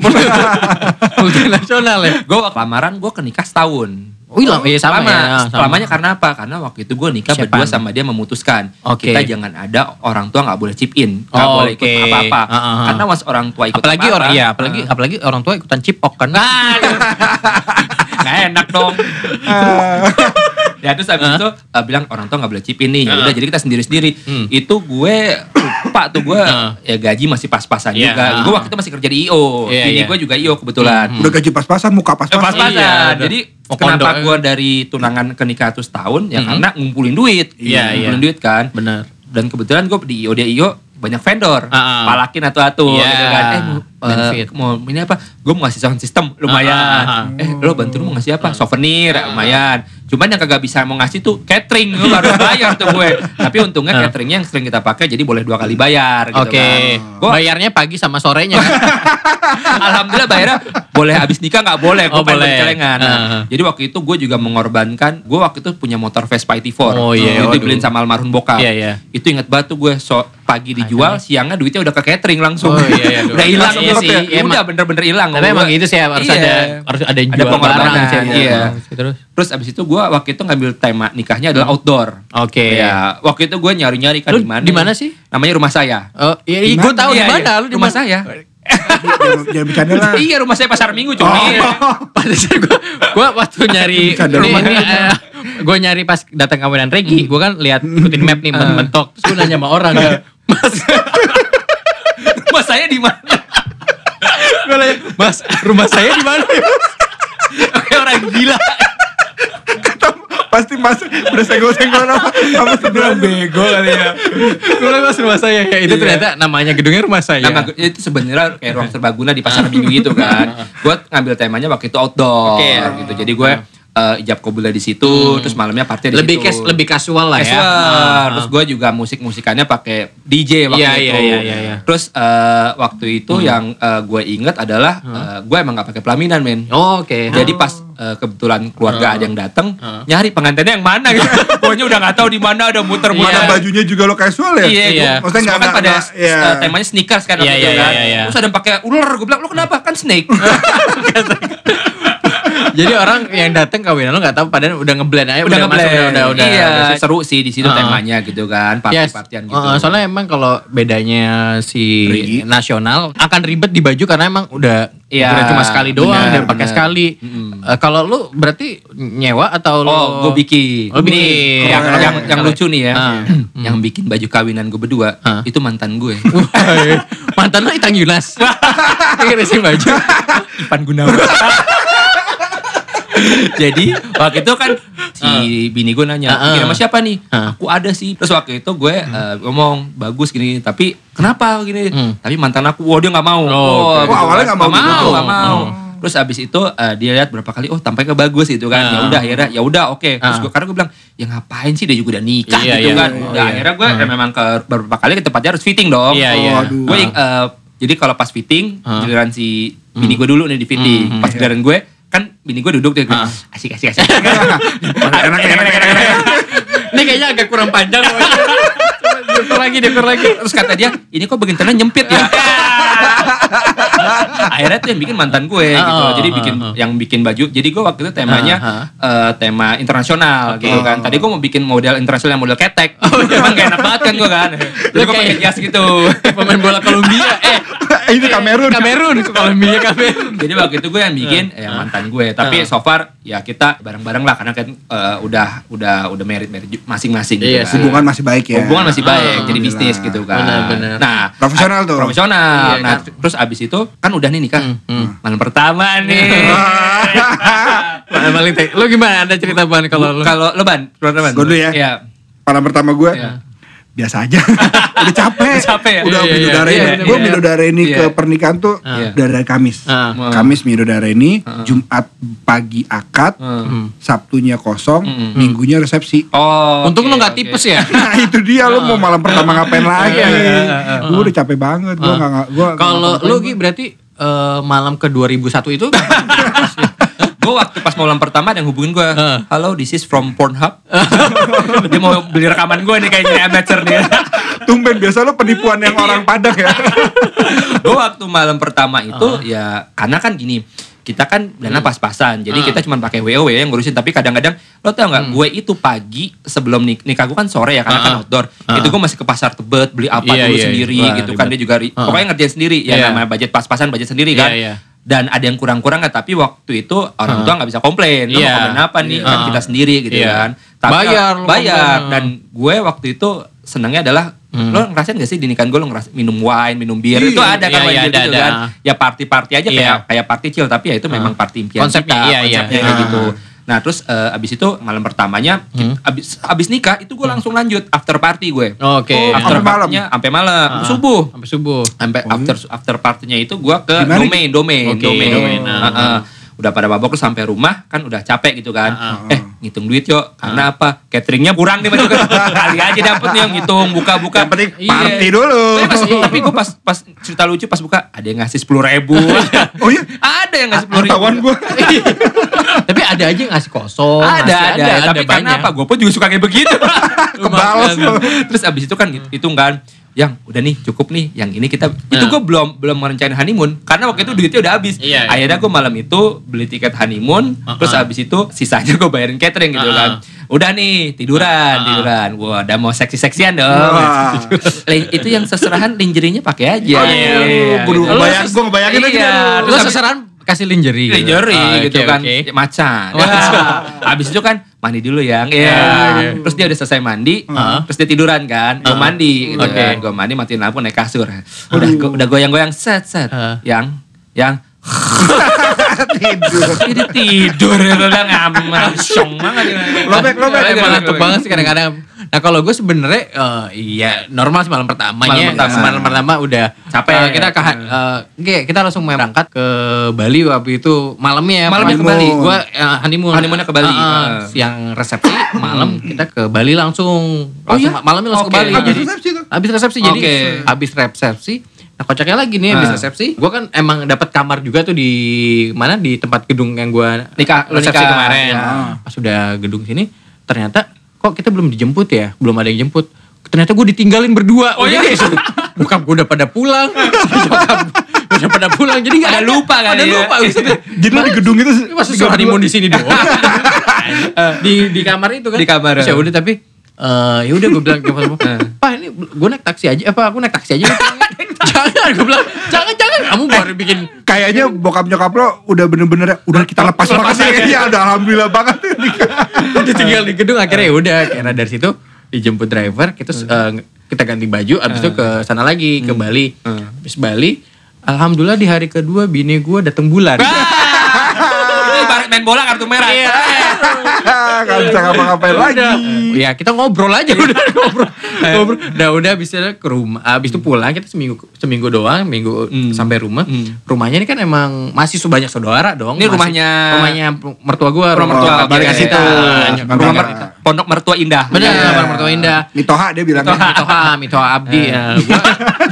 bukan nasional ya? gue lamaran gue ke nikah setahun. Oh, iya, iya, sama Lama. ya, sama. Selamanya karena apa? Karena waktu itu gue nikah Siapaan? berdua sama dia memutuskan Oke. kita jangan ada orang tua nggak boleh chip in, nggak Oh, boleh ikut oke. apa-apa. Ah, ah, ah. Karena once orang tua ikut apalagi apa-apa, orang iya, apalagi apalagi orang tua ikutan cipok kan. Aduh. nggak enak dong. Ya terus abis itu uh, bilang orang tua nggak boleh chip in nih. Ya udah jadi kita sendiri sendiri. Hmm. Itu gue lupa tuh gue Ah. ya gaji masih pas-pasan Iya. juga. Gue waktu itu masih kerja di IO. Iya, Ini iya. gue juga IO kebetulan. Udah gaji pas-pasan, muka Eh, pas-pasan. pas-pasan. Iya, udah. Jadi Mau kenapa gue dari tunangan ke nikah tuh setahun ya Mhm. karena ngumpulin duit. Iya, ngumpulin iya. duit kan. Bener. Dan kebetulan gue di IO dia IO banyak vendor, Ah, ah. palakin atau atu Iya, gitu kan. Eh eh, benefit. mau ini apa? Gue mau ngasih sound system lumayan. Ah, ah, Eh lo bantu lu mau ngasih apa? Souvenir lumayan. Cuman yang kagak bisa mau ngasih tuh catering lu harus bayar tuh gue. Tapi untungnya Ah. cateringnya yang sering kita pakai jadi boleh dua kali bayar gitu Oke. kan. Gua Bayarnya pagi sama sorenya. Alhamdulillah bayarnya boleh habis nikah nggak boleh, gue Oh, boleh. bercelengan. Nah, Ah. Jadi waktu itu gue juga mengorbankan, gue waktu itu punya motor Vespa IT4. Oh, iya, Itu dibeliin sama almarhum bokap. Iya, iya. Itu inget banget tuh gue so, pagi dijual, siangnya duitnya udah ke catering langsung. Oh, iya, iya, udah hilang iya tuh. sih, iya, udah emang. bener-bener hilang. Tapi emang gitu sih harus Iya. ada harus ada yang Ada jual pengorbanan, barang sih. iya. Terus Terus abis itu gue waktu itu ngambil tema nikahnya adalah outdoor. Oke. Ya, waktu itu gue nyari-nyari kan di mana? di mana sih? Namanya rumah saya. Oh, iya, gue mana? tahu di Iya, mana iya. lu di rumah mana? saya. jangan, bercanda lah. iya, rumah saya pasar Minggu cuma. Pantesan gue gue waktu nyari ini, rumah. ini gue nyari pas datang kawinan Regi, gue kan lihat ikutin map nih mentok. Terus gue nanya sama orang ya, Mas, rumah saya di mana? Gue nanya, Mas, rumah saya di mana? ya, Mas?" Kayak orang gila. Pasti masuk udah senggol-senggol sama sama sebelah bego kali ya. Gue Mas rumah saya ya. Itu Iya. ternyata namanya gedungnya rumah saya. Nama itu sebenarnya kayak ruang serbaguna di pasar minggu gitu kan. Gue ngambil temanya waktu itu outdoor Oke. gitu. Jadi gue eh, ijab kabulnya di situ, terus malamnya party di lebih situ. lebih casual lah ya. Casual. Ah, Terus gue juga musik-musikannya pakai DJ waktu Iya, itu. iya, iya, iya, iya. Terus eh, waktu itu yang eh, gue inget adalah eh, gue emang gak pakai pelaminan men. Oh, Oke. Jadi pas kebetulan keluarga ada yang datang, Ah. nyari pengantinnya yang mana gitu. Pokoknya udah nggak tahu di mana ada muter-muter. Mana bajunya juga lo casual ya? Iya, Iya. Maksudnya nggak- kan pada nggak- iya. temanya sneakers kan waktu Iya, itu iya, kan. iya, iya. Terus ada yang pakai ular, gue bilang, lu kenapa? Kan snake. Jadi orang yang datang kawinan lo nggak tahu padahal udah ngeblend aja udah masuk, ngeblend. udah udah udah. Iya, udah seru sih di situ Ah. temanya gitu kan, Yes. party-partian gitu. Uh, soalnya emang kalau bedanya si Regi. nasional akan ribet di baju karena emang udah Iya, udah cuma sekali doang dan pakai sekali. Mm-mm. Uh, kalau lu berarti nyewa atau lu Oh, gue bikin. Oh, Ini bikin. Yang, Keren. yang, yang lucu nih ya, Ah. yang bikin baju kawinan gue berdua, Ah. itu mantan gue. Mantan lu Itang Yunas. Ini sih baju. Ipan Gunawan. Jadi waktu itu kan si bini gue nanya, ah. bikin sama siapa nih? Ah. Aku ada sih. Terus waktu itu gue eh, ngomong bagus gini, tapi kenapa gini? Hmm. Tapi mantan aku, wah dia nggak mau. Oh, oke. Oh, awalnya nggak mau nggak gitu. mau, nggak mau. Oh. Terus abis itu eh, dia lihat berapa kali, oh tampaknya bagus gitu kan. Ya Ah. udah akhirnya, ya udah oke. Terus Ah. gue karena gue bilang, ya ngapain sih dia juga udah nikah Iya, gitu iya, kan. iya, Udah iya. akhirnya gue ya memang ke beberapa kali ke tempatnya harus fitting dong. Iya, iya. Waduh. Gue eh, jadi kalau pas fitting, giliran si bini gue dulu nih di fitting. Hmm. Pas giliran gue kan bini gue duduk tuh Ah. asik asik asik enak enak enak enak. Ini kayaknya agak kurang panjang. Diukur lagi, diukur lagi. terus kata dia ini kok bagian nyempit ya akhirnya tuh yang bikin mantan gue gitu Oh, jadi oh, bikin oh. yang bikin baju jadi gue waktu itu temanya Ah, eh, tema internasional Oke. gitu kan tadi gue mau bikin model internasional yang model ketek emang gak enak banget kan gue kan jadi gue pakai jas gitu Pemain bola Kamerun Kamerun, Kolombia, Kamerun. jadi waktu itu gue yang bikin Ah. ya mantan gue tapi so far ya kita bareng-bareng lah karena kan eh, udah udah udah merit merit masing-masing gitu Iya kan. hubungan masih baik ya hubungan masih baik Ah, jadi bisnis gitu kan Benar-benar. nah Profesional tuh. profesional Iya, nah kan. terus abis itu kan udah nih nikah Hmm, hmm. malam pertama nih Mana paling Lu gimana ada cerita ban kalau lu? kalau lo ban ban Gua dulu ya. Iya. Malam pertama gue Iya. Biasa aja. Udah capek. Udah capek ya? Udah Iya, iya, midodareni. iya, gue iya. midodareni Iya. ke pernikahan tuh Iya. dari dari Kamis. Ah. Kamis midodareni, Jumat pagi akad, Hmm. Sabtunya kosong, Mm-mm. Minggunya resepsi. oh Untung oke, lu gak tipes ya. Nah itu dia lu mau malam pertama ngapain lagi? Gue udah capek banget. Gue gua nggak Kalau lu Gi berarti eh, malam ke 2001 itu gue waktu pas malam pertama ada yang hubungin gue halo this is from Pornhub dia mau beli rekaman gue nih kayaknya amateur nih tumben biasa lu penipuan yang orang Padang ya. gue waktu malam pertama itu ya karena kan gini kita kan dana pas-pasan jadi Ah. kita cuma pakai WoW ya yang ngurusin tapi kadang-kadang lo tau nggak gue itu pagi sebelum nik nikah gue kan sore ya karena Ah. kan outdoor Ah. itu gue masih ke pasar tebet beli apa Iya, dulu iya, sendiri wah, gitu kan ribet. dia juga ri- Ah. pokoknya ngerjain sendiri ya Iya. namanya budget pas-pasan budget sendiri Iya, kan iya. Dan ada yang kurang-kurang nggak tapi waktu itu orang tua nggak bisa komplain lo Iya. mau komplain apa nih Iya. kan kita sendiri gitu Iya. kan tapi Bayar lo bayar komplain. dan gue waktu itu senangnya adalah Hmm. lo ngerasain gak sih di nikahan gue lo ngeras minum wine minum bir Iya, itu ada kan iya, wine iya, ada, gitu ada. kan ya party party aja Iya. kayak kayak party chill tapi ya itu memang party impian Konsepnya, kita iya, iya. konsepnya kayak Ah. gitu nah terus eh, abis itu malam pertamanya Hmm. kita- abis abis nikah itu gue langsung lanjut after party gue Oke. Oh, after sampai malam? sampai malam Ah. subuh Sampai subuh. sampai after after partinya itu gua ke Di mana? domain domain Oke, domain, domain, Heeh. ah. Udah pada babak terus sampai rumah kan udah capek gitu kan Ah, eh ngitung duit yuk karena apa cateringnya kurang nih Mas. kali aja dapet nih yang ngitung buka buka Yang penting Iya. party dulu. tapi, pas, tapi gue pas pas cerita lucu pas buka ada yang ngasih sepuluh ribu Oh iya, ada yang ngasih sepuluh ribu tawan gue. Tapi ada aja yang ngasih kosong. ada, masih ada, tapi karena banyak. apa? Gue pun juga suka kayak begitu. Kebales lu. Terus abis itu kan hitung kan, yang udah nih cukup nih, yang ini kita itu Nah. gue belum belum merencanain honeymoon karena waktu itu duitnya udah habis. Iya, iya. Akhirnya gue malam itu beli tiket honeymoon, Uh-uh. terus abis itu sisanya gue bayarin catering gitu Uh-uh. kan. Udah nih tiduran, Uh-uh. tiduran. Wah, udah mau seksi-seksian dong. Wah. Lin- itu yang seserahan lingerie-nya pakai aja. Aduh, Iya, gua gitu. ngebayang- gua ngebayangin aja Iya, terus abis- sasaran kasih lingerie. gitu. lingerie Ah, gitu oke, kan oke. Ya, macan habis itu kan mandi dulu yang ya iya. terus dia udah selesai mandi Heeh. terus dia tiduran kan gue Heeh. mandi gitu Oke. kan gue mandi matiin lampu naik kasur udah go- udah goyang-goyang set set Heeh. yang yang Tidur. jadi tidur ya gue bilang ngamal syong banget Lobek, lobek. Ngantuk banget sih kadang-kadang. Nah kalau gue sebenarnya eh, iya normal sih malam pertamanya. Malam pertama. Malam pertama udah Capek. Eh, kita ke eh, oke, kita langsung berangkat ke Bali waktu itu malamnya. Malamnya ke Bali. Gua eh, honeymoon. Honeymoonnya ke Bali. Eh, Eh. Siang resepsi malam kita ke Bali langsung. Oh Langsung- iya? Malamnya langsung Oke. ke Bali. Habis Jadi- resepsi tuh? Habis resepsi. Jadi Oke. habis resepsi Nah kocaknya lagi nih habis Ah. resepsi, gue kan emang dapat kamar juga tuh di mana di tempat gedung yang gue Nikah, resepsi nikah. kemarin. Ya. Pas udah gedung sini, ternyata kok kita belum dijemput ya, belum ada yang jemput. Ternyata gue ditinggalin berdua. Oh, iya? Bokap gue udah pada pulang, udah pada pulang. Jadi nggak ada. lupa kali Pada ya. lupa. Jadi lu di gedung itu Masa suruh honeymoon di sini doang? di di kamar itu kan? Di kamar, ya udah tapi eh ya udah gue bilang ke Pak Pak ini gue naik taksi aja apa aku naik taksi aja jangan gue bilang. Jangan jangan. Kamu baru bikin kayaknya bokap nyokap lo udah bener-bener udah kita lepas banget sih ya udah alhamdulillah banget ditinggal di gedung akhirnya ya udah karena dari situ dijemput driver kita eh, kita ganti baju abis itu ke sana lagi ke Bali. Habis Bali alhamdulillah di hari kedua bini gue datang bulan main bola kartu merah nggak bisa ngapa-ngapain lagi Udah. Ya kita ngobrol aja udah ngobrol. ngobrol. Udah udah habis itu ke rumah. Habis itu pulang kita seminggu seminggu doang, minggu Hmm. sampai rumah. Hmm. Rumahnya ini kan emang masih sebanyak saudara dong. Ini Masih- rumahnya- rumahnya mertua gua, Rumah mertua Oh, balik ke situ. Iya. Rumah mer- pondok mertua indah Benar, Iya. rumah mertua indah. Mitoha dia bilang Mitoha, Mitoha Abdi. Ya, gua,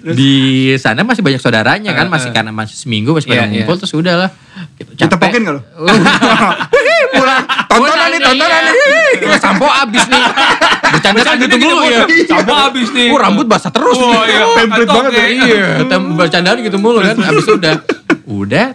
di sana masih banyak saudaranya kan, masih karena masih seminggu masih pada Iya, iya. ngumpul terus udah lah. Gitu, Kita pokin gak lo? Pulang. Tontonan nih, tontonan nih. Sampo abis nih. Bercanda kan gitu mulu ya. Sampo abis nih. Oh rambut basah terus Oh, iya. Kantong banget ya. Iya, tem bercandaan gitu mulu kan. Abis udah, udah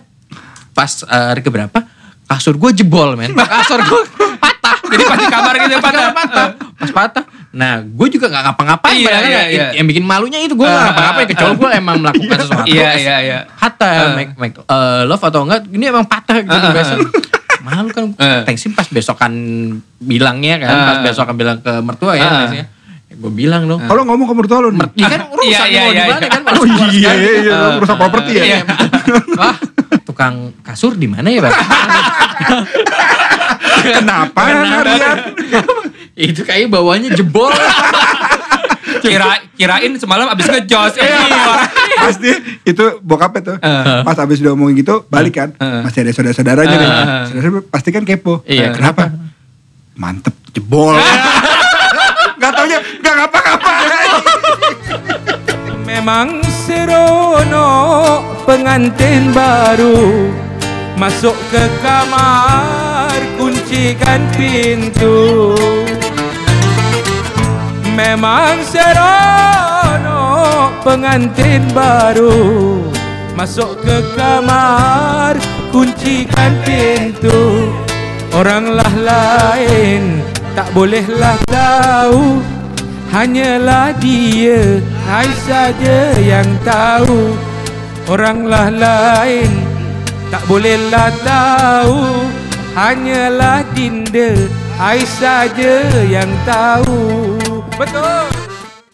pas eh, hari keberapa kasur gue jebol men. Kasur gue patah. Jadi pas di kamar gitu patah. patah. Pas patah. Nah, gue juga gak ngapa-ngapain. Iya, iya, yang- iya. Yang bikin malunya itu gue gak Ah, ngapa-ngapain. ah, Kecuali gue emang melakukan sesuatu. Iya, iya, iya. Hatta, Ah. make, make, eh, love atau enggak, ini emang patah gitu ah, biasa. Malu kan, Ah. thanksin pas besokan bilangnya kan, pas Ah. besokan bilang ke mertua ya, Ah. thanksinnya. gue bilang dong, Kalau ngomong ke mertua lo nih. Iya kan urusan Iya, iya, mau iya, di mana iya. kan Oh iya, iya, iya, Eh, rusak properti ya. iya. Wah, tukang kasur di mana ya, Bang? Kenapa Aryan? Itu kayaknya bawahnya jebol. Kira kirain semalam abis ngejos. Iya. Eh, Pasti itu bokapnya tuh. Eh. Pas abis udah ngomongin gitu, balik kan. Eh. Masih ada saudara-saudaranya nih. Eh. Saudara pasti kan kepo. Iya, Kenapa? Mantep, jebol. Gak taunya, gak ngapa-ngapa. Memang seronok pengantin baru. Masuk ke kamar kuncikan pintu. Memang seronok pengantin baru. Masuk ke kamar kuncikan pintu. Oranglah lain tak bolehlah tahu. Hanyalah dia Hai saja yang tahu Oranglah lain Tak bolehlah tahu. Hanyalah dinda Hai saja yang tahu. Betul